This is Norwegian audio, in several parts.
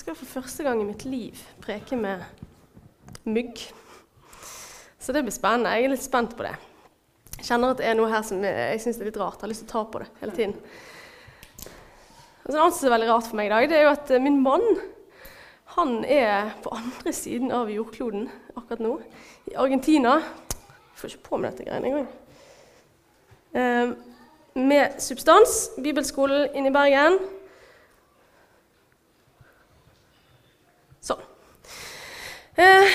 skal for første gang i mitt liv preke med mygg. Så det blir spennende. Jeg er litt spent på det. Jeg kjenner at det er noe her som jeg syns er litt rart. Jeg har lyst til å ta på det hele tiden. Og så en annen som er veldig rart for meg i dag, det er jo at eh, min mann han er på andre siden av jordkloden akkurat nå, i Argentina. Jeg får ikke på med dette greiene engang. Eh, med substans. Bibelskolen inne i Bergen. Eh,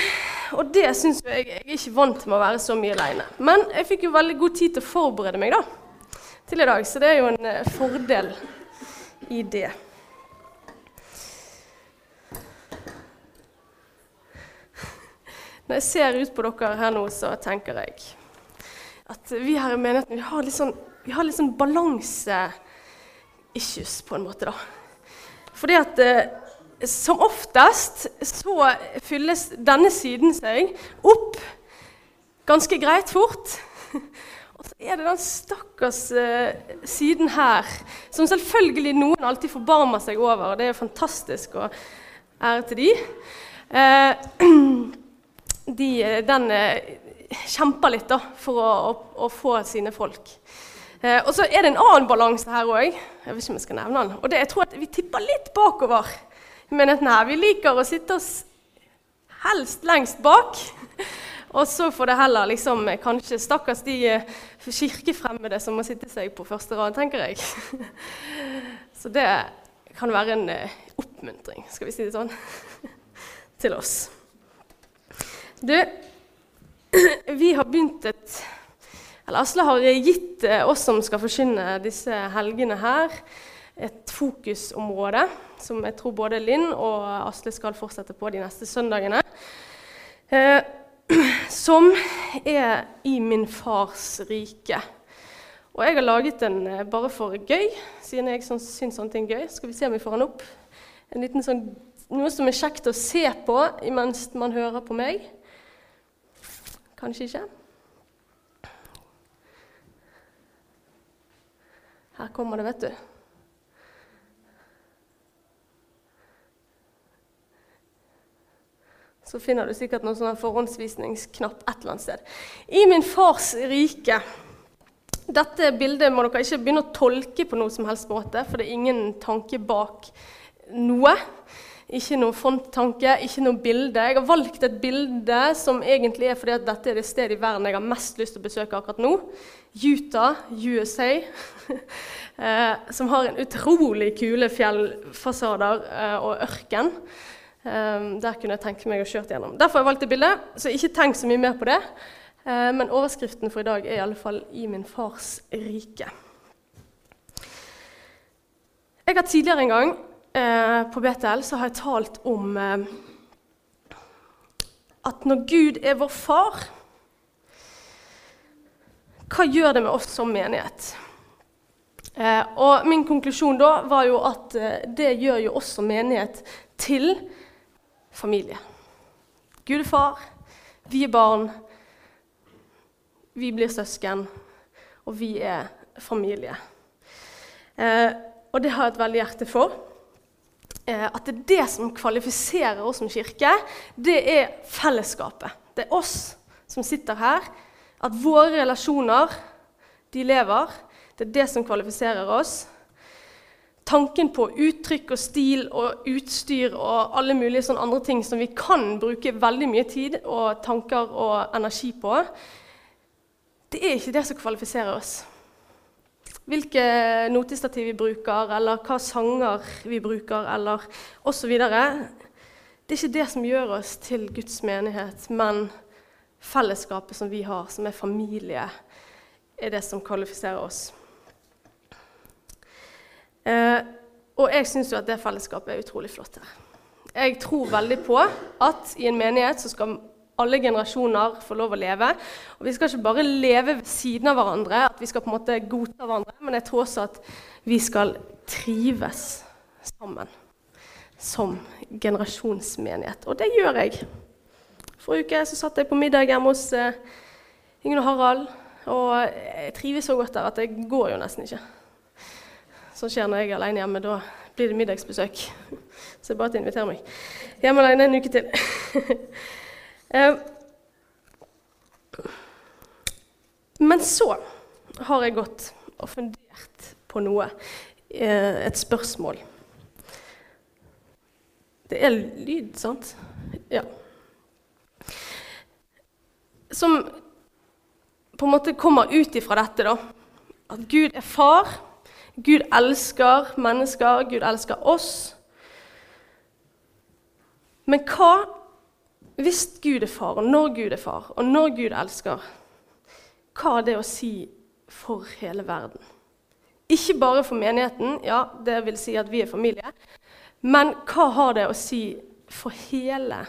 og det syns jeg Jeg er ikke vant med å være så mye aleine. Men jeg fikk jo veldig god tid til å forberede meg da, til i dag, så det er jo en eh, fordel i det. Når jeg ser ut på dere her nå, så tenker jeg at vi her i menigheten vi har litt sånn, har litt sånn balanse-issues, på en måte. da. Fordi at eh, som oftest så fylles denne siden seg opp ganske greit fort. Og så er det den stakkars uh, siden her, som selvfølgelig noen alltid forbarmer seg over. og Det er fantastisk, og ære til de. Uh, de den uh, kjemper litt da, for å, å, å få sine folk. og så er det en annen balanse her òg. Jeg vet ikke om jeg skal nevne den. Og det, jeg tror at vi tipper litt bakover menigheten at Vi liker å sitte oss helst lengst bak. Og så får det heller liksom kanskje Stakkars de eh, kirkefremmede som må sitte seg på første rad, tenker jeg. Så det kan være en eh, oppmuntring, skal vi si det sånn, til oss. Du, vi har begynt et Eller Asle har gitt eh, oss som skal forkynne disse helgene her, et fokusområde som jeg tror både Linn og Asle skal fortsette på de neste søndagene. Eh, som er i min fars rike. Og jeg har laget den eh, bare for gøy, siden jeg sånn, syns sånne ting er gøy. Skal vi se om vi får den opp. En liten sånn, noe som er kjekt å se på mens man hører på meg. Kanskje ikke. Her kommer det, vet du. Så finner du sikkert noen sånn forhåndsvisningsknapp et eller annet sted. I min fars rike Dette bildet må dere ikke begynne å tolke på noe som helst måte, for det er ingen tanke bak noe. Ikke noen fronttanke, ikke noe bilde. Jeg har valgt et bilde som egentlig er fordi at dette er det stedet i verden jeg har mest lyst til å besøke akkurat nå. Utah, USA. eh, som har en utrolig kule fjellfasader eh, og ørken. Um, der kunne jeg tenke meg å kjøre gjennom. Derfor har jeg valgt det bildet, så ikke tenk så mye mer på det. Uh, men overskriften for i dag er i alle fall 'I min fars rike'. Jeg har tidligere en gang uh, på BTL så har jeg talt om uh, at når Gud er vår far, hva gjør det med oss som menighet? og min konklusjon da var jo at det gjør jo oss som menighet til familie. Gud er far, vi er barn, vi blir søsken, og vi er familie. Eh, og det har jeg et veldig hjerte for. Eh, at det er det som kvalifiserer oss som kirke, det er fellesskapet. Det er oss som sitter her. At våre relasjoner, de lever. Det er det som kvalifiserer oss tanken på uttrykk og stil og utstyr og alle mulige sånne andre ting som vi kan bruke veldig mye tid og tanker og energi på, det er ikke det som kvalifiserer oss. Hvilke notestativ vi bruker, eller hva sanger vi bruker, eller osv. Det er ikke det som gjør oss til Guds menighet, men fellesskapet som vi har, som er familie, er det som kvalifiserer oss. Eh, og jeg syns jo at det fellesskapet er utrolig flott her. Jeg tror veldig på at i en menighet så skal alle generasjoner få lov å leve. Og vi skal ikke bare leve ved siden av hverandre, at vi skal på en måte godta hverandre, men jeg tror også at vi skal trives sammen som generasjonsmenighet. Og det gjør jeg. Forrige uke så satt jeg på middag hjemme hos Ingen og Harald, og jeg trives så godt der at jeg går jo nesten ikke som skjer når jeg er alene hjemme. Da blir det middagsbesøk. Så det er bare å invitere meg. Hjemme alene en uke til. Eh, men så har jeg gått og fundert på noe. Eh, et spørsmål. Det er lyd, sant? Ja. Som på en måte kommer ut ifra dette, da. At Gud er far. Gud elsker mennesker. Gud elsker oss. Men hva hvis Gud er far, og når Gud er far, og når Gud elsker, hva har det å si for hele verden? Ikke bare for menigheten, ja, det vil si at vi er familie, men hva har det å si for hele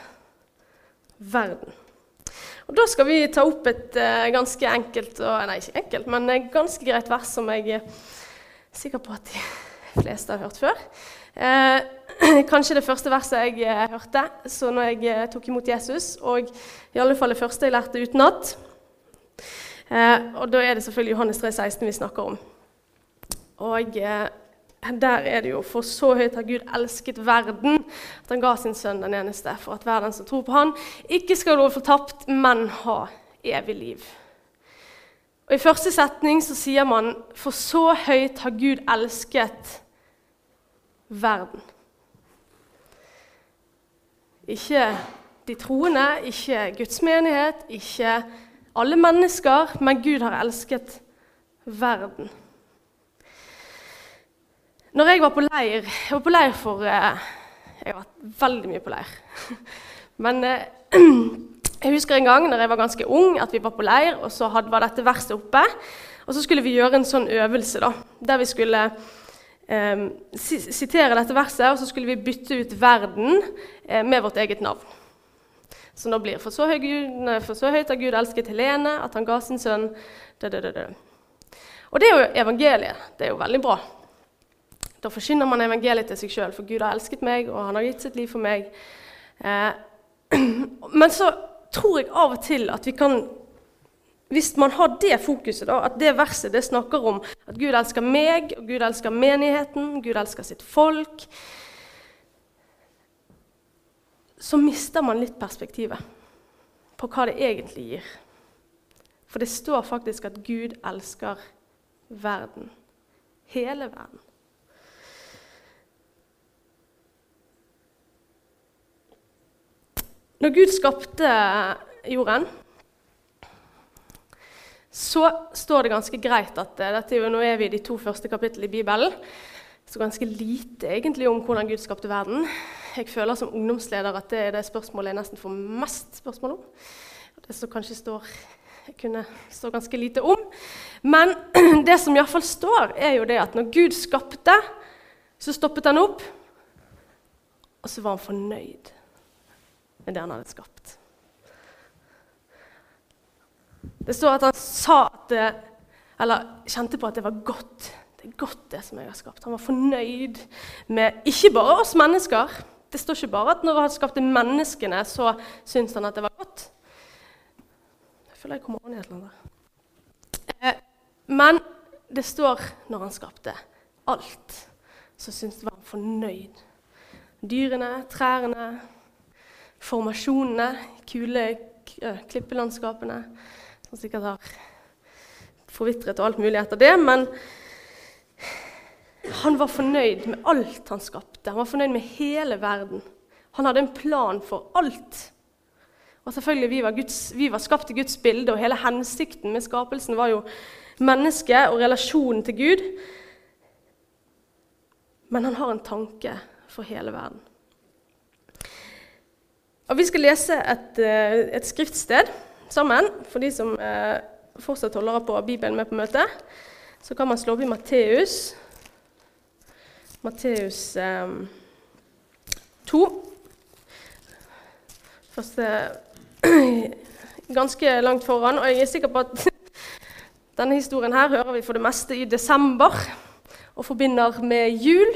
verden? Og Da skal vi ta opp et uh, ganske enkelt og, Nei, ikke enkelt, men et ganske greit vers som jeg er sikker på at de fleste har hørt før. Eh, kanskje det første verset jeg eh, hørte så når jeg eh, tok imot Jesus, og i alle fall det første jeg lærte utenat. Eh, og da er det selvfølgelig Johannes 3, 16 vi snakker om. Og eh, der er det jo For så høyt har Gud elsket verden, at han ga sin sønn den eneste, for at hver den som tror på han, ikke skal gå fortapt, men ha evig liv. Og I første setning så sier man For så høyt har Gud elsket verden. Ikke de troende, ikke Guds menighet, ikke alle mennesker, men Gud har elsket verden. Når jeg var på leir Jeg var på leir for eh, Jeg har vært veldig mye på leir. Men eh, jeg husker en gang når jeg var ganske ung, at vi var på leir, og så var dette verset oppe. Og så skulle vi gjøre en sånn øvelse da, der vi skulle eh, sitere dette verset, og så skulle vi bytte ut 'verden' eh, med vårt eget navn. Så nå blir for så, høy Gud, for så høyt har Gud elsket Helene at han ga sin sønn da, da, da, Og det er jo evangeliet. Det er jo veldig bra. Da forkynner man evangeliet til seg sjøl, for Gud har elsket meg, og han har gitt sitt liv for meg. Eh, men så tror jeg av og til at vi kan hvis man har det fokuset, da, at det verset det snakker om at Gud elsker meg, og Gud elsker menigheten, Gud elsker sitt folk Så mister man litt perspektivet på hva det egentlig gir. For det står faktisk at Gud elsker verden. Hele verden. Når Gud skapte jorden så står det ganske greit at uh, dette, Nå er vi i de to første kapitlene i Bibelen. Så ganske lite egentlig om hvordan Gud skapte verden. Jeg føler som ungdomsleder at det er det spørsmålet jeg nesten får mest spørsmål om. Det som kanskje står, kunne stå ganske lite om. Men det som iallfall står, er jo det at når Gud skapte, så stoppet han opp, og så var han fornøyd med det han hadde skapt. Det står at han sa at det, Eller kjente på at det var godt. Det er godt, det som jeg har skapt. Han var fornøyd med ikke bare oss mennesker. Det står ikke bare at når han skapte menneskene, så syntes han at det var godt. Jeg føler jeg kommer an i et eller annet. Men det står når han skapte alt, så syntes han var fornøyd. Dyrene, trærne, formasjonene, kule klippelandskapene som sikkert har forvitret og alt mulig etter det. Men han var fornøyd med alt han skapte. Han var fornøyd med hele verden. Han hadde en plan for alt. Og selvfølgelig, Vi var, Guds, vi var skapt i Guds bilde, og hele hensikten med skapelsen var jo mennesket og relasjonen til Gud. Men han har en tanke for hele verden. Og Vi skal lese et, eh, et skriftsted sammen. For de som eh, fortsatt holder på Bibelen med på møtet, så kan man slå opp i Matteus. Matteus eh, 2. Første Ganske langt foran. Og jeg er sikker på at denne historien her hører vi for det meste i desember og forbinder med jul.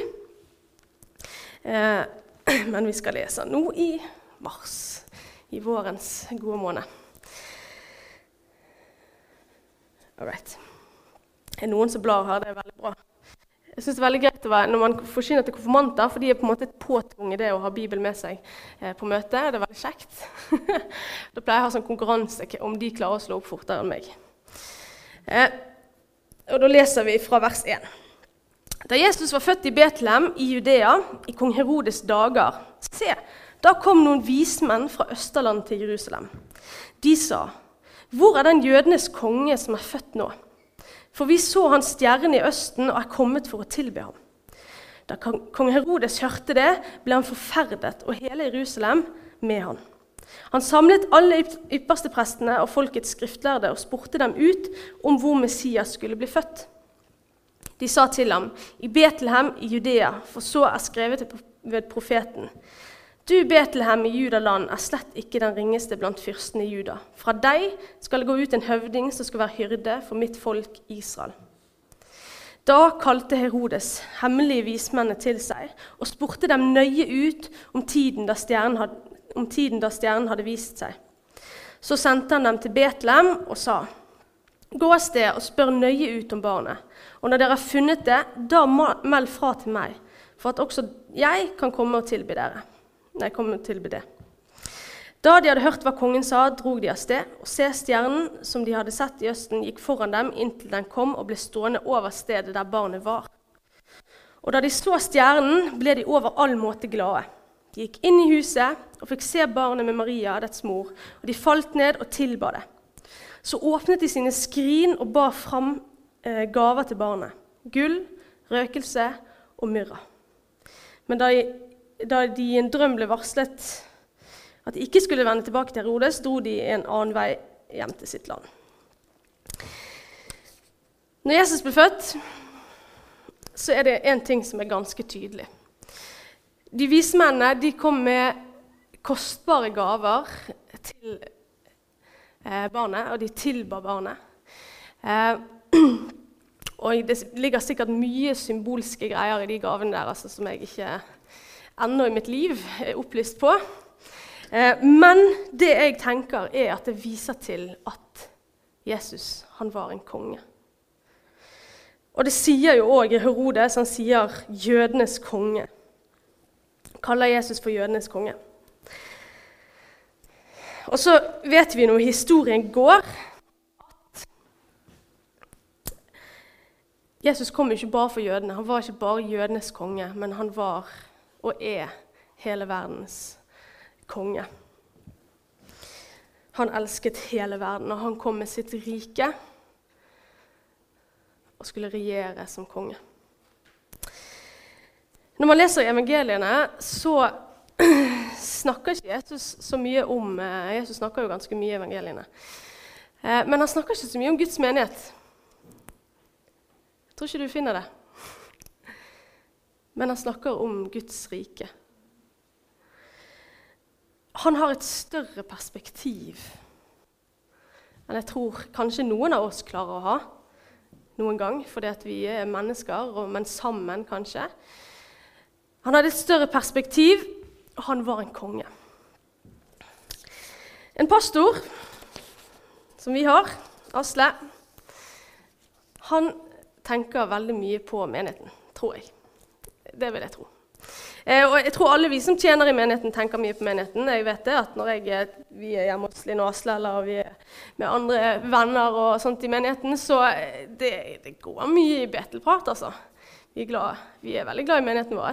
Eh, men vi skal lese nå i mars, i vårens gode måned. All right. Er noen som blar her? Det er veldig bra. Jeg synes det er veldig greit å være, Når man forsyner til konfirmanter, for de er på en måte påtvunget det å ha Bibel med seg eh, på møte. Det er veldig kjekt. da pleier jeg å ha sånn konkurranse om de klarer å slå opp fortere enn meg. Eh, og Da leser vi fra vers 1. Da Jesus var født i Betlehem i Judea i kong Herodes dager, se, da kom noen vismenn fra Østerland til Jerusalem. De sa, 'Hvor er den jødenes konge som er født nå?' For vi så hans stjerne i Østen og er kommet for å tilbe ham. Da kong Herodes hørte det, ble han forferdet, og hele Jerusalem med han. Han samlet alle ypperste prestene og folkets skriftlærde og spurte dem ut om hvor Messias skulle bli født. De sa til ham, i Betlehem i Judea, for så er skrevet ved profeten. Du, Betlehem i Judaland, er slett ikke den ringeste blant fyrstene i Juda. Fra deg skal det gå ut en høvding som skal være hyrde for mitt folk Israel. Da kalte Herodes hemmelige vismennene til seg og spurte dem nøye ut om tiden da stjernen hadde, da stjernen hadde vist seg. Så sendte han dem til Betlehem og sa:" Gå av sted og spør nøye ut om barnet, og når dere har funnet det, da meld fra til meg, for at også jeg kan komme og tilby dere. Nei, kom og tilby det. Da de hadde hørt hva kongen sa, drog de av sted, og se stjernen som de hadde sett i østen, gikk foran dem inntil den kom og ble stående over stedet der barnet var. Og da de så stjernen, ble de over all måte glade. De gikk inn i huset og fikk se barnet med Maria, dets mor, og de falt ned og tilba det. Så åpnet de sine skrin og bar fram eh, gaver til barnet. Gull, røkelse og myrra. Men da de da de i en drøm ble varslet at de ikke skulle vende tilbake til Herodes, dro de en annen vei hjem til sitt land. Når Jesus ble født, så er det én ting som er ganske tydelig. De vismennene de kom med kostbare gaver til eh, barnet, og de tilba barnet. Eh, og det ligger sikkert mye symbolske greier i de gavene der altså, som jeg ikke ennå i mitt liv er opplyst på. Eh, men det jeg tenker, er at det viser til at Jesus han var en konge. Og det sier jo òg Herodes. Han sier 'jødenes konge'. Kaller Jesus for jødenes konge. Og så vet vi når historien går, at Jesus kom ikke bare for jødene. Han var ikke bare jødenes konge, men han var og er hele verdens konge. Han elsket hele verden, og han kom med sitt rike og skulle regjere som konge. Når man leser evangeliene, så snakker ikke Jesus så mye om eh, Jesus snakker jo ganske mye i evangeliene. Eh, men han snakker ikke så mye om Guds menighet. Jeg tror ikke du finner det men han snakker om Guds rike. Han har et større perspektiv enn jeg tror kanskje noen av oss klarer å ha noen gang, fordi vi er mennesker, men sammen kanskje. Han hadde et større perspektiv, og han var en konge. En pastor som vi har, Asle, han tenker veldig mye på menigheten, tror jeg. Det vil jeg tro. Eh, og jeg tror alle vi som tjener i menigheten, tenker mye på menigheten. Jeg vet det at når jeg, vi er hjemme hos Linn og Asle, eller vi er med andre venner og sånt i menigheten, så eh, det, det går mye i Betelprat, altså. Vi er, glad, vi er, veldig glad i menigheten vår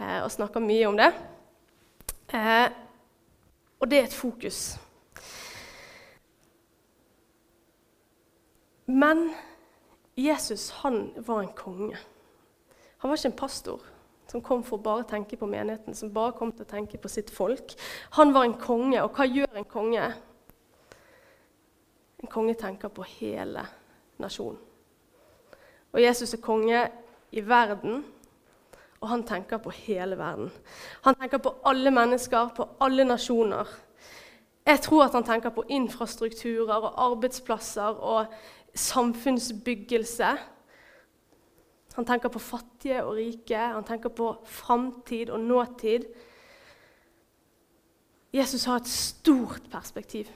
eh, og snakker mye om det. Eh, og det er et fokus. Men Jesus, han var en konge. Han var ikke en pastor som kom for å bare tenke på menigheten, som bare kom til å tenke på sitt folk. Han var en konge, og hva gjør en konge? En konge tenker på hele nasjonen. Og Jesus er konge i verden, og han tenker på hele verden. Han tenker på alle mennesker, på alle nasjoner. Jeg tror at han tenker på infrastrukturer og arbeidsplasser og samfunnsbyggelse han tenker på fattige og rike, han tenker på framtid og nåtid. Jesus har et stort perspektiv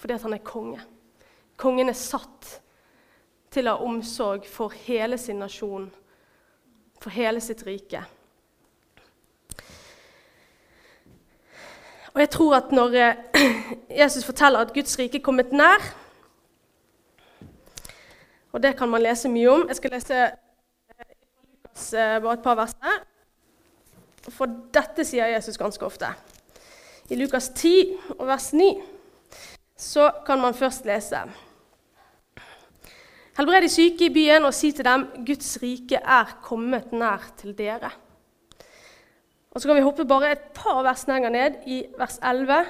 fordi han er konge. Kongen er satt til å ha omsorg for hele sin nasjon for hele sitt rike. Og jeg tror at når eh, Jesus forteller at Guds rike er kommet nær Og det kan man lese mye om. Jeg skal lese Eh, bare et par vers. For dette sier Jesus ganske ofte. I Lukas 10 og vers 9 så kan man først lese Helbred de syke i byen og si til dem Guds rike er kommet nær til dere. Og Så kan vi hoppe bare et par vers lenger ned, i vers 11.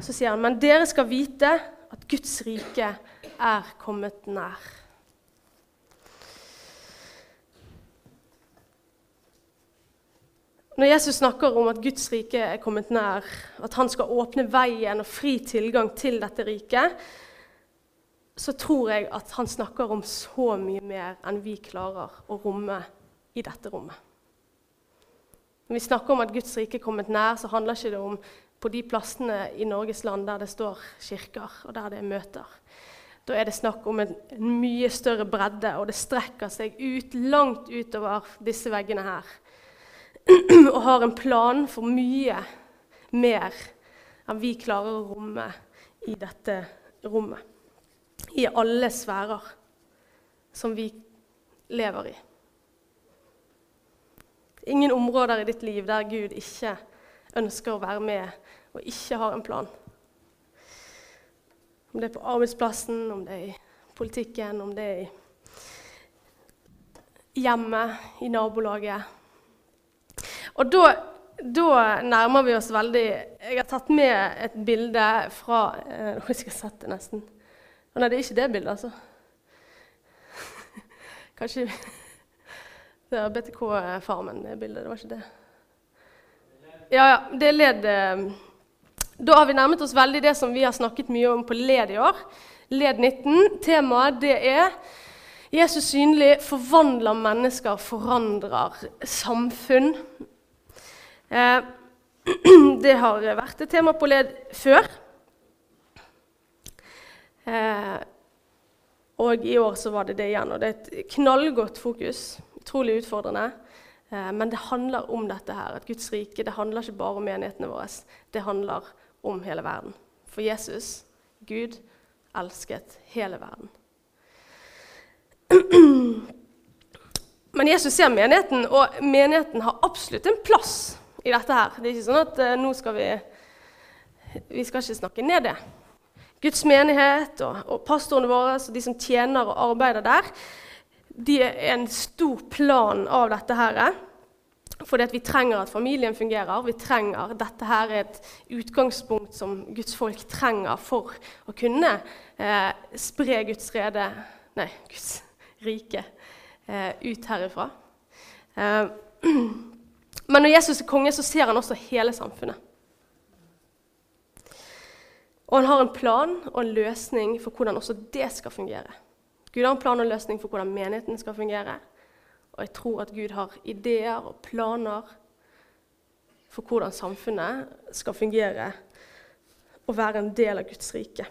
Så sier han, men dere skal vite at Guds rike er kommet nær. Når Jesus snakker om at Guds rike er kommet nær, at han skal åpne veien og fri tilgang til dette riket, så tror jeg at han snakker om så mye mer enn vi klarer å romme i dette rommet. Når vi snakker om at Guds rike er kommet nær, så handler ikke det om på de plassene i Norges land der det står kirker, og der det er møter. Da er det snakk om en, mye større bredde, og det strekker seg ut, langt utover disse veggene her. og har en plan for mye mer enn vi klarer å romme i dette rommet. I alle sfærer som vi lever i. Ingen områder i ditt liv der Gud ikke ønsker å være med og ikke har en plan. Om det er på arbeidsplassen, om det er i politikken, om det er i hjemmet, i nabolaget og da, da, nærmer vi oss veldig Jeg har tatt med et bilde fra eh, Nå skal jeg sett det nesten. Å nei, det er ikke det bildet, altså. Kanskje Det er BTK-farmen, det bildet. Det var ikke det. Ja, ja. Det er ledd eh, Da har vi nærmet oss veldig det som vi har snakket mye om på LED i år. LED 19. Temaet det er Jesus synlig forvandler mennesker, forandrer samfunn. Eh, det har vært et tema på led før. Eh, og i år så var det det igjen. Og det er et knallgodt fokus. Utrolig utfordrende. Eh, men det handler om dette her. At Guds rike det handler ikke bare om menighetene våre. Det handler om hele verden. For Jesus, Gud, elsket hele verden. Men Jesus ser menigheten, og menigheten har absolutt en plass i dette her. Det er ikke sånn at uh, nå skal vi Vi skal ikke snakke ned det. Guds menighet og, og pastorene våre og de som tjener og arbeider der, de er en stor plan av dette her. Fordi at vi trenger at familien fungerer. Vi trenger, Dette her er et utgangspunkt som Guds folk trenger for å kunne eh, spre Guds rede Nei, Guds rike eh, ut herifra. Eh, Men når Jesus er konge, så ser han også hele samfunnet. Og han har en plan og en løsning for hvordan også det skal fungere. Gud har en plan og en løsning for hvordan menigheten skal fungere. Og jeg tror at Gud har ideer og planer for hvordan samfunnet skal fungere og være en del av Guds rike.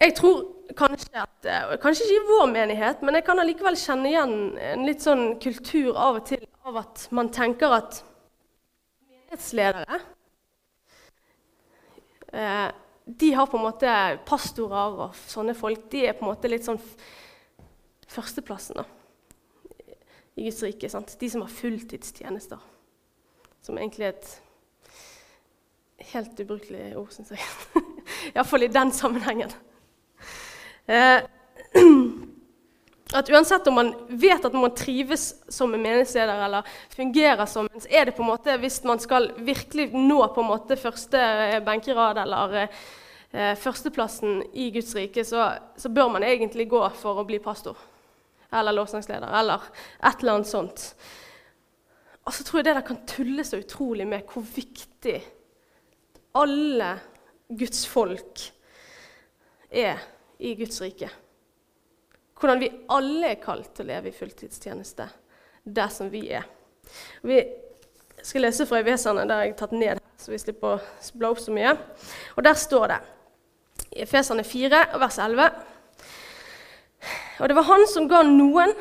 Jeg tror kanskje at eh, Kanskje ikke i vår menighet, men jeg kan allikevel kjenne igjen en litt sånn kultur av og til av at man tenker at menighetsledere eh, De har på en måte pastorer og sånne folk. De er på en måte litt sånn førsteplassen da, i Guds rike. Sant? De som har fulltidstjenester. Som egentlig er et helt ubrukelig ord, syns jeg. Iallfall i den sammenhengen. Eh, at uansett om man vet at man trives som en menighetsleder eller fungerer som en, så er det på en måte, hvis man skal virkelig nå på en måte første eh, benkerad eller eh, førsteplassen i Guds rike, så, så, bør man egentlig gå for å bli pastor eller lovsangsleder eller et eller annet sånt. Og så tror jeg det der kan tulle så utrolig med hvor viktig alle Guds folk er i Guds rike. Hvordan vi alle er kalt til å leve i fulltidstjeneste der som vi er. Vi skal lese fra Efeserne, der jeg har tatt ned, så vi slipper å bla opp så mye. Og Der står det i Efeserne 4, vers 11 Og det var han som ga noen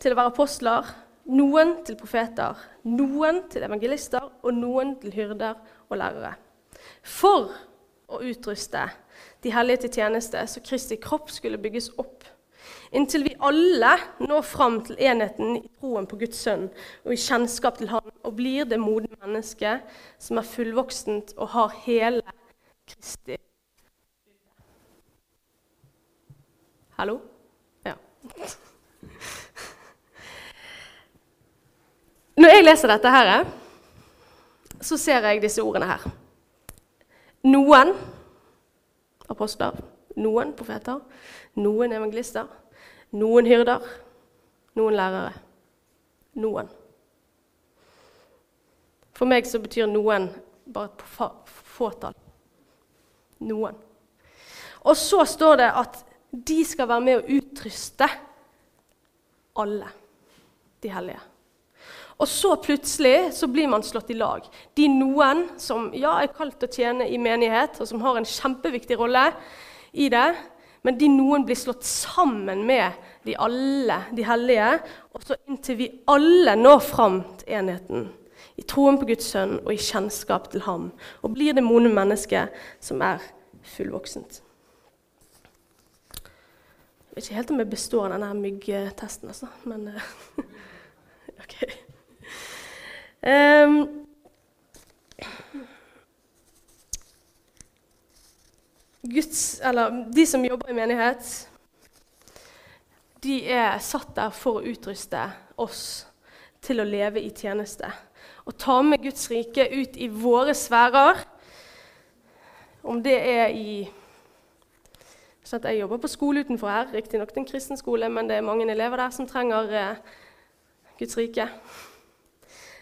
til å være apostler, noen til profeter, noen til evangelister og noen til hyrder og lærere. For å utruste de hellige til tjeneste, så Kristi kropp skulle bygges opp. Inntil vi alle når fram til enheten i troen på Guds sønn og i kjennskap til Han, og blir det modne mennesket som er fullvoksent og har hele Kristi Hallo? Ja. Når jeg leser dette her, så ser jeg disse ordene her. Noen apostler, noen profeter, noen evangelister, noen hyrder, noen lærere. Noen. For meg så betyr noen bare et fåtall. Noen. Og så står det at de skal være med å utruste alle de hellige. Og så plutselig så blir man slått i lag. De noen som ja, er kalt å tjene i menighet, og som har en kjempeviktig rolle i det, men de noen blir slått sammen med de alle, de hellige, og så inntil vi alle når fram til enheten. I troen på Guds sønn og i kjennskap til ham. Og blir det modne mennesket som er fullvoksent. Jeg vet ikke helt om jeg består denne myggtesten, altså. Men uh, OK. Um, Guds, eller de som jobber i menighet, de er satt der for å utruste oss til å leve i tjeneste. Og ta med Guds rike ut i våre sfærer, om det er i så jeg jobber på skole utenfor her, riktignok en kristen skole, men det er mange elever der som trenger eh, Guds rike.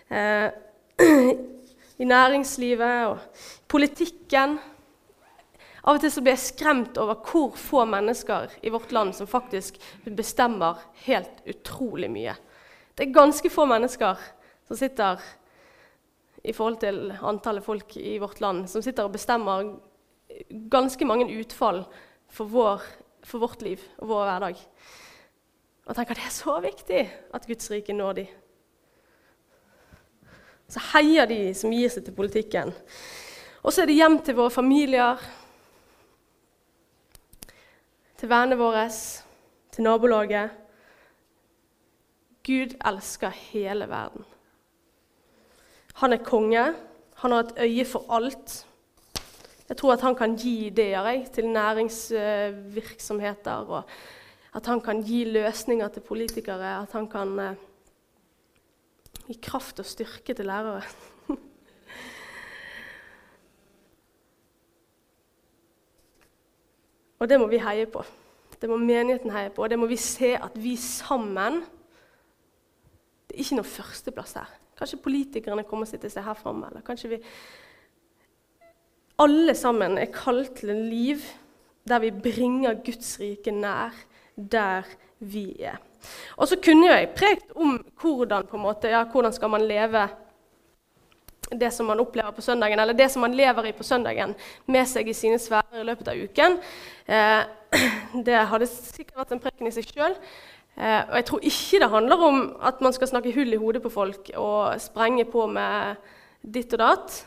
Eh, I næringslivet og politikken. Av og til så blir jeg skremt over hvor få mennesker i vårt land som faktisk bestemmer helt utrolig mye. Det er ganske få mennesker som sitter i forhold til antallet folk i vårt land, som sitter og bestemmer ganske mange utfall for, vår, for vårt liv og vår hverdag. Og tenker at det er så viktig at Guds rike når de. Så heier de som gir seg til politikken. Og så er det hjem til våre familier, til vennene våre, til nabolaget. Gud elsker hele verden. Han er konge. Han har et øye for alt. Jeg tror at han kan gi ideer til næringsvirksomheter. og At han kan gi løsninger til politikere. At han kan uh, gi kraft og styrke til lærere. og det må vi heie på. Det må menigheten heie på. Og det må vi se at vi sammen Det er ikke noe førsteplass her. Kanskje politikerne kommer og sitter seg her framme. Eller kanskje vi alle sammen er kalt til en liv der vi bringer Guds rike nær der vi er. Og så kunne jeg prekt om hvordan, på en måte, ja, hvordan skal man leve det som man opplever på søndagen, eller det som man lever i på søndagen, med seg i sine sfærer i løpet av uken. Eh, det hadde sikkert vært en preken i seg sjøl. Eh, og jeg tror ikke det handler om at man skal snakke hull i hodet på folk og sprenge på med ditt og datt.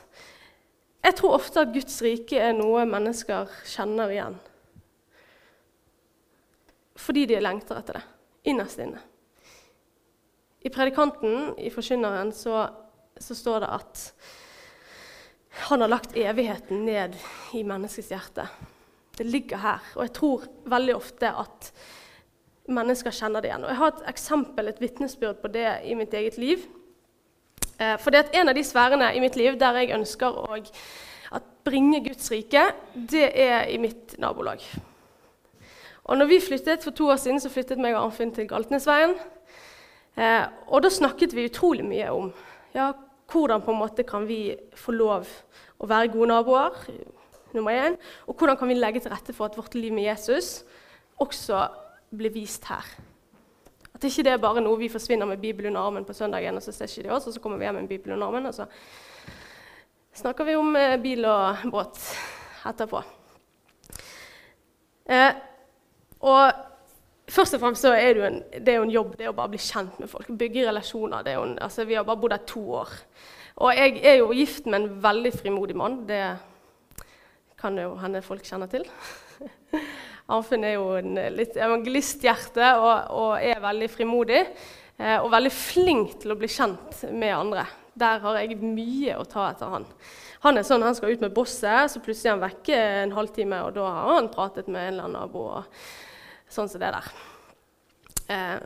Jeg tror ofte at Guds rike er noe mennesker kjenner igjen. Fordi de lengter etter det, innerst inne. I predikanten, i forkynneren, så, så står det at han har lagt evigheten ned i menneskets hjerte. Det ligger her. Og jeg tror veldig ofte at mennesker kjenner det igjen. Og Jeg har et eksempel, et vitnesbyrd på det i mitt eget liv. Eh, for det er en av de sfærene i mitt liv der jeg ønsker å bringe Guds rike, det er i mitt nabolag. Og når vi flyttet For to år siden så flyttet meg og Arnfinn til Galtnesveien. Eh, og da snakket vi utrolig mye om ja, hvordan på en måte kan vi få lov å være gode naboer, nummer én, og hvordan kan vi legge til rette for at vårt liv med Jesus også blir vist her. At ikke det er bare noe vi forsvinner med Bibelen under armen på søndagen, og så ser ikke de oss, og så kommer vi hjem med Bibelen under armen, og så snakker vi om eh, bil og båt etterpå. Eh, og Først og fremst så er det, jo en, det er jo en jobb det er å bare bli kjent med folk. Bygge relasjoner. det er jo en, altså Vi har bare bodd her to år. Og jeg er jo gift med en veldig frimodig mann. Det kan jo hende folk kjenner til. Arnfinn er jo en litt evangelisthjerte og, og er veldig frimodig. Eh, og veldig flink til å bli kjent med andre. Der har jeg mye å ta etter han. Han er sånn, han skal ut med bosset, så plutselig er han vekke en halvtime, og da har han pratet med en eller annen nabo. og sånn som det der. Eh,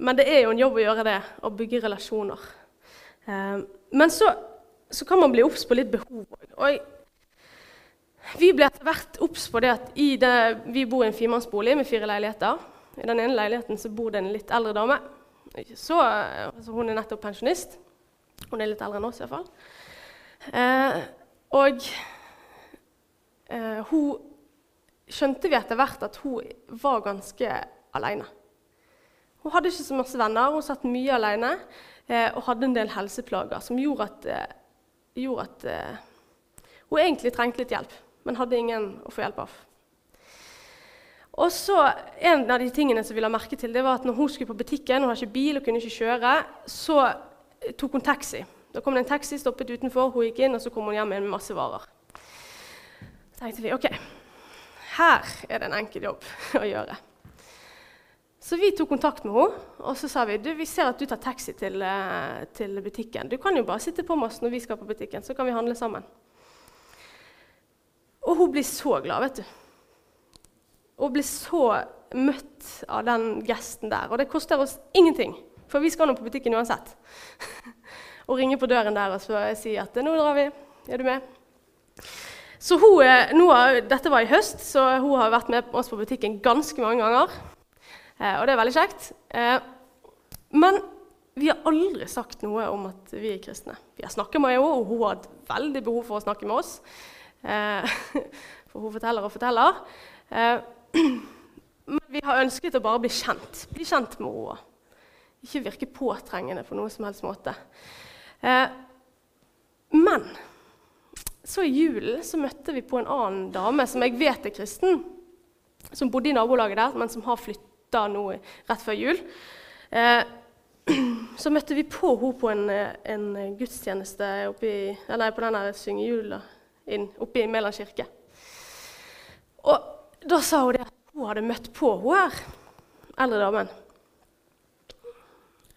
men det er jo en jobb å gjøre det, å bygge relasjoner. Eh, men så, så, kan man bli obs på litt behov òg. Vi ble etter hvert obs på det at det, vi bor i en firemannsbolig med fire leiligheter. I den ene leiligheten så bor det en litt eldre dame. Så, altså hun er nettopp pensjonist. Hun er litt eldre enn oss iallfall. Eh, og eh, hun skjønte vi etter hvert at hun var ganske aleine. Hun hadde ikke så masse venner, hun satt mye alene eh, og hadde en del helseplager som gjorde at, eh, gjorde at eh, hun egentlig trengte litt hjelp, men hadde ingen å få hjelp av. Og så, En av de tingene som vi la merke til, det var at når hun skulle på butikken, hun hadde ikke bil og kunne ikke kjøre, så tok hun taxi. Da kom det en taxi, stoppet utenfor, hun gikk inn, og så kom hun hjem med masse varer. Så tenkte vi ok, her er det en enkel jobb å gjøre. Så vi tok kontakt med henne og så sa vi, du, vi ser at du tar taxi til, eh, til, butikken. Du kan jo bare sitte på med oss når vi skal på butikken, så kan vi handle sammen. Og hun blir så glad, vet du. Hun blir så møtt av den gesten der. Og det koster oss ingenting, for vi skal nå på butikken uansett. og ringer på døren der og si at 'nå drar vi', er du med? Så hun, nå, Dette var i høst, så hun har vært med oss på butikken ganske mange ganger. Eh, og det er veldig kjekt. Eh, men vi har aldri sagt noe om at vi er kristne. Vi har snakket med henne, og hun har hatt veldig behov for å snakke med oss. Eh, for hun forteller og forteller. Men vi har ønsket å bare bli kjent. Bli kjent med henne. Ikke virke påtrengende på noen som helst måte. Men så i julen så møtte vi på en annen dame som jeg vet er kristen, som bodde i nabolaget der, men som har flytta nå rett før jul. Eh, så møtte vi på henne på en, en gudstjeneste oppi, nei, på den syngejula oppe i Mæland kirke. Og da sa hun det at hun hadde møtt på hun her eldre damen.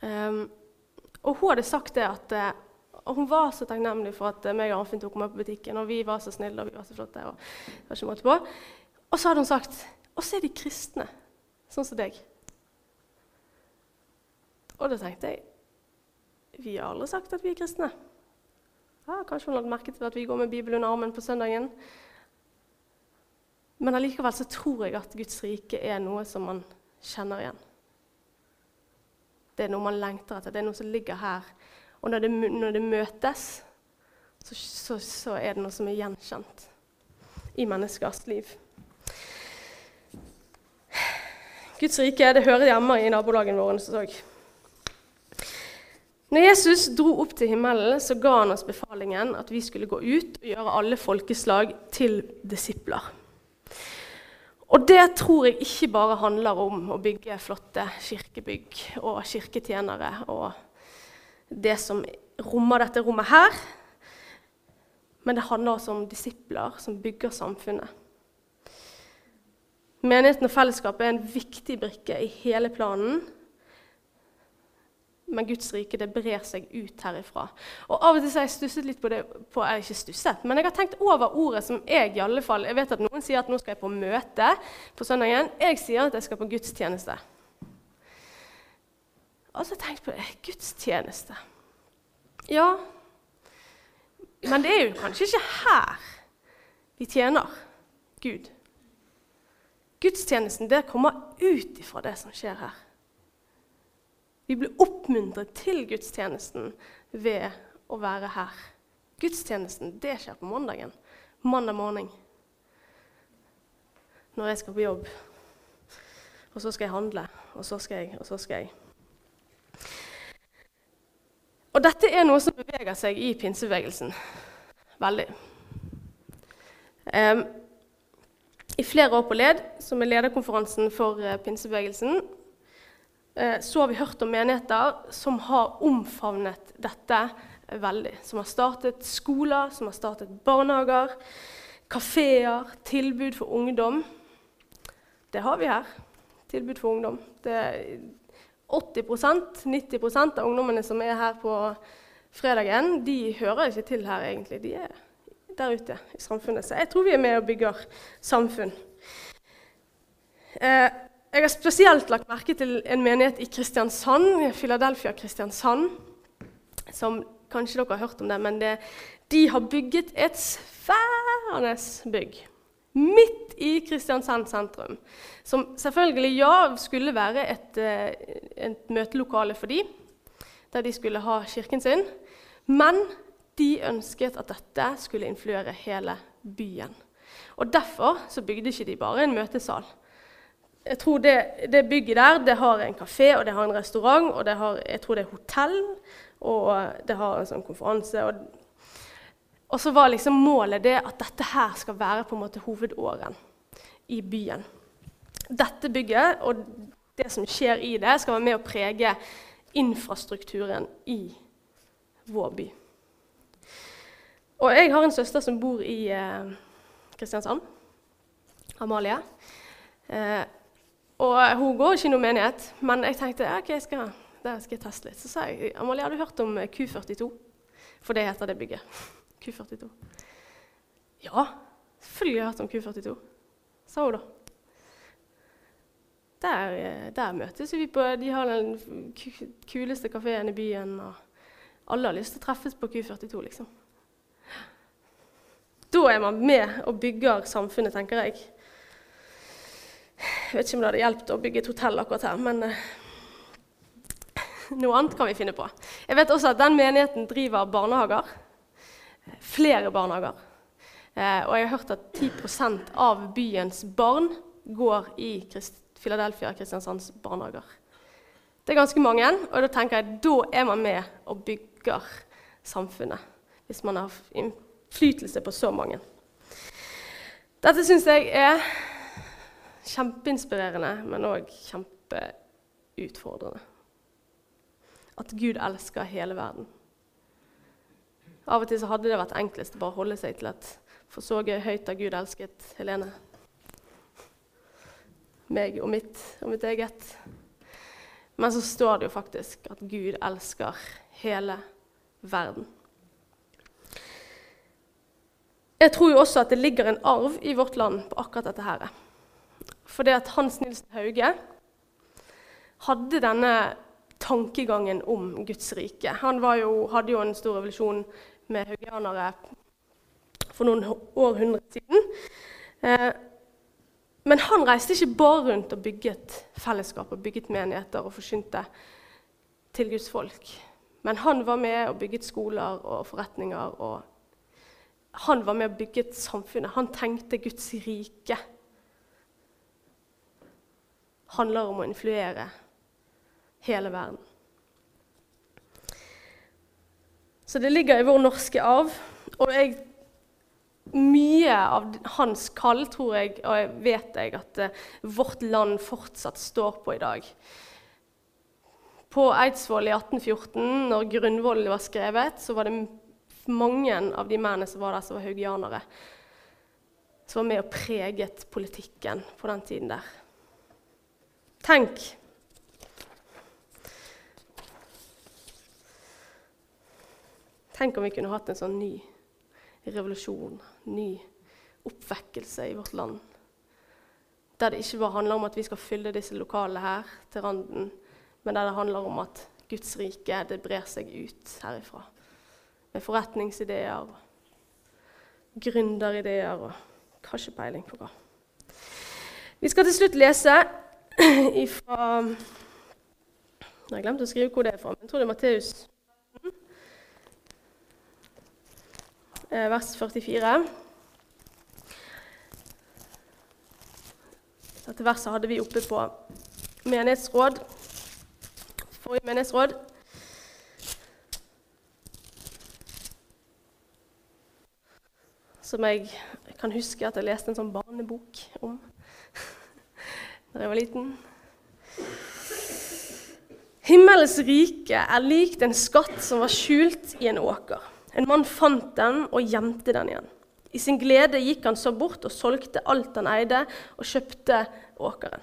Um, og hun hadde sagt det at uh, hun var så takknemlig for at uh, meg og Arnfinn tok meg på butikken, og vi var så snille og vi var så flotte. Og, var ikke måte på. og så hadde hun sagt Og så er de kristne, sånn som deg. Og da tenkte jeg Vi har aldri sagt at vi er kristne. Ja, kanskje hun hadde merket at vi går med Bibelen under armen på søndagen. Men allikevel så tror jeg at Guds rike er noe som man kjenner igjen. Det er noe man lengter etter. Det er noe som ligger her. Og når det, når det møtes, så, så, så, er det noe som er gjenkjent i menneskers liv. Guds rike det hører hjemme i nabolagene våre. Så. Når Jesus dro opp til himmelen, så ga han oss befalingen at vi skulle gå ut og gjøre alle folkeslag til disipler. Og det tror jeg ikke bare handler om å bygge flotte kirkebygg og kirketjenere og det som rommer dette rommet her. Men det handler også om disipler som bygger samfunnet. Menigheten og fellesskapet er en viktig brikke i hele planen men Guds rike det brer seg ut herifra. Og Av og til har jeg stusset litt på det på, jeg ikke stusset, men jeg har tenkt over ordet som jeg i alle fall, Jeg vet at noen sier at nå skal jeg på møte på søndagen. Jeg sier at jeg skal på gudstjeneste. Og så tenkte jeg på det. Gudstjeneste. Ja, men det er jo kanskje ikke her vi tjener Gud. Gudstjenesten det kommer ut ifra det som skjer her. Vi blir oppmuntret til gudstjenesten ved å være her. Gudstjenesten det skjer på mandagen. Mandag morgen. Når jeg skal på jobb. Og så skal jeg handle, og så skal jeg, og så skal jeg. Og dette er noe som beveger seg i pinsebevegelsen. Veldig. Um, I flere år på led, som er lederkonferansen for uh, pinsebevegelsen, uh, så har vi hørt om menigheter som har omfavnet dette veldig. Som har startet skoler, som har startet barnehager, kafeer, tilbud for ungdom. Det har vi her. Tilbud for ungdom. Det 80% 90% av ungdommene som er her på fredagen, de hører ikke til her egentlig. De er der ute i samfunnet. Så jeg tror vi er med og bygger samfunn. Eh, jeg har spesielt lagt merke til en menighet i Kristiansand, Philadelphia Kristiansand, som kanskje dere har hørt om det, men det, de har bygget et sværende bygg midt i Kristiansand sentrum. Som selvfølgelig ja, skulle være et, eh, et møtelokale for dem, der de skulle ha kirken sin. Men de ønsket at dette skulle influere hele byen. Og Derfor så bygde ikke de bare en møtesal. Jeg tror Det, det bygget der det har en kafé og det har en restaurant, og har, jeg tror det er hotell, og det har en sånn konferanse. Og, og så var liksom målet det at dette her skal være på en måte hovedåren i byen. Dette bygget og det som skjer i det, skal være med å prege infrastrukturen i vår by. Og jeg har en søster som bor i eh, Kristiansand. Amalie. Eh, og hun går ikke i noen menighet, men jeg tenkte ok, jeg skal, der skal jeg teste litt. Så sa jeg Amalie, har du hørt om Q42? For det heter det bygget. Q42. Ja, selvfølgelig har jeg hørt om Q42, sa hun da. Der, eh, der møtes vi på De har den kuleste kafeen i byen. og alle har lyst til å treffes på Q42, liksom. Da er man med og bygger samfunnet, tenker jeg. Jeg vet ikke om det hadde hjulpet å bygge et hotell akkurat her, men uh, noe annet kan vi finne på. Jeg vet også at den menigheten driver barnehager. Flere barnehager. Uh, og jeg har hørt at 10% av byens barn går i Christ Philadelphia Kristiansands barnehager. Det er ganske mange, og da tenker jeg da er man med og bygger samfunnet. Hvis man har innflytelse på så mange. Dette syns jeg er kjempeinspirerende, men òg kjempeutfordrende. At Gud elsker hele verden. Av og til så hadde det vært enklest å bare holde seg til at For så høyt har Gud elsket Helene. Meg og mitt og mitt eget. Men så står det jo faktisk at Gud elsker hele verden. Jeg tror jo også at det ligger en arv i vårt land på akkurat dette her. For det at Hans Nilsen Hauge hadde denne tankegangen om Guds rike. Han jo, hadde jo en stor revolusjon med haugianere for noen århundrer siden. Eh, men han reiste ikke bare rundt og bygget fellesskap og bygget menigheter og forkynte til Guds folk. Men han var med og bygget skoler og forretninger. og Han var med og bygget samfunnet. Han tenkte Guds rike handler om å influere hele verden. Så det ligger i vår norske arv. Og jeg, mye av hans kall tror jeg, og jeg vet jeg, at uh, vårt land fortsatt står på i dag. På Eidsvoll i 1814, når grunnvollen var skrevet, så var det mange av de mennene som var der, som var haugianere. Som var med og preget politikken på den tiden der. Tenk Tenk om vi kunne hatt en sånn ny revolusjon, ny oppvekkelse i vårt land. Der det ikke bare handler om at vi skal fylle disse lokalene her til randen, men der det handler om at Guds rike det brer seg ut herifra. Med forretningsideer, gründerideer og kanskje peiling på hva. Vi skal til slutt lese ifra Jeg glemte å skrive hvor det er fra, men jeg tror det er Matteus vers 44. Dette verset hadde vi oppe på menighetsråd forrige menighetsråd. Som jeg kan huske at jeg leste en sånn barnebok om da jeg var liten. Himmelens rike er likt en skatt som var skjult i en åker. En mann fant den og gjemte den igjen. I sin glede gikk han så bort og solgte alt han eide, og kjøpte åkeren.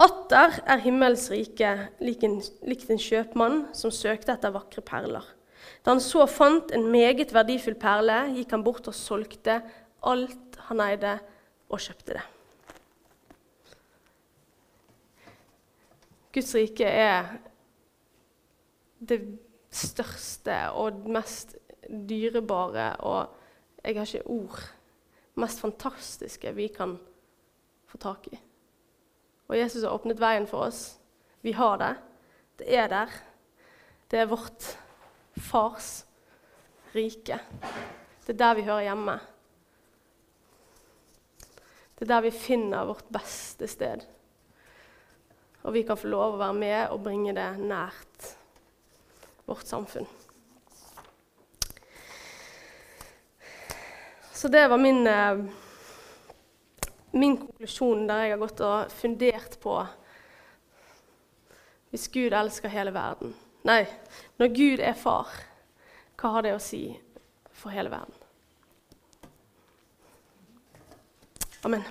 Atter er himmels rike likt en kjøpmann som søkte etter vakre perler. Da han så fant en meget verdifull perle, gikk han bort og solgte alt han eide, og kjøpte det. Guds rike er det største og mest dyrebare og jeg har ikke ord mest fantastiske vi kan få tak i. Og Jesus har åpnet veien for oss. Vi har det. Det er der. Det er vårt fars rike. Det er der vi hører hjemme. Det er der vi finner vårt beste sted. Og vi kan få lov å være med og bringe det nært vårt samfunn. Så det var min, eh, min konklusjon der jeg har gått og fundert på Hvis Gud elsker hele verden Nei, når Gud er far, hva har det å si for hele verden? Amen.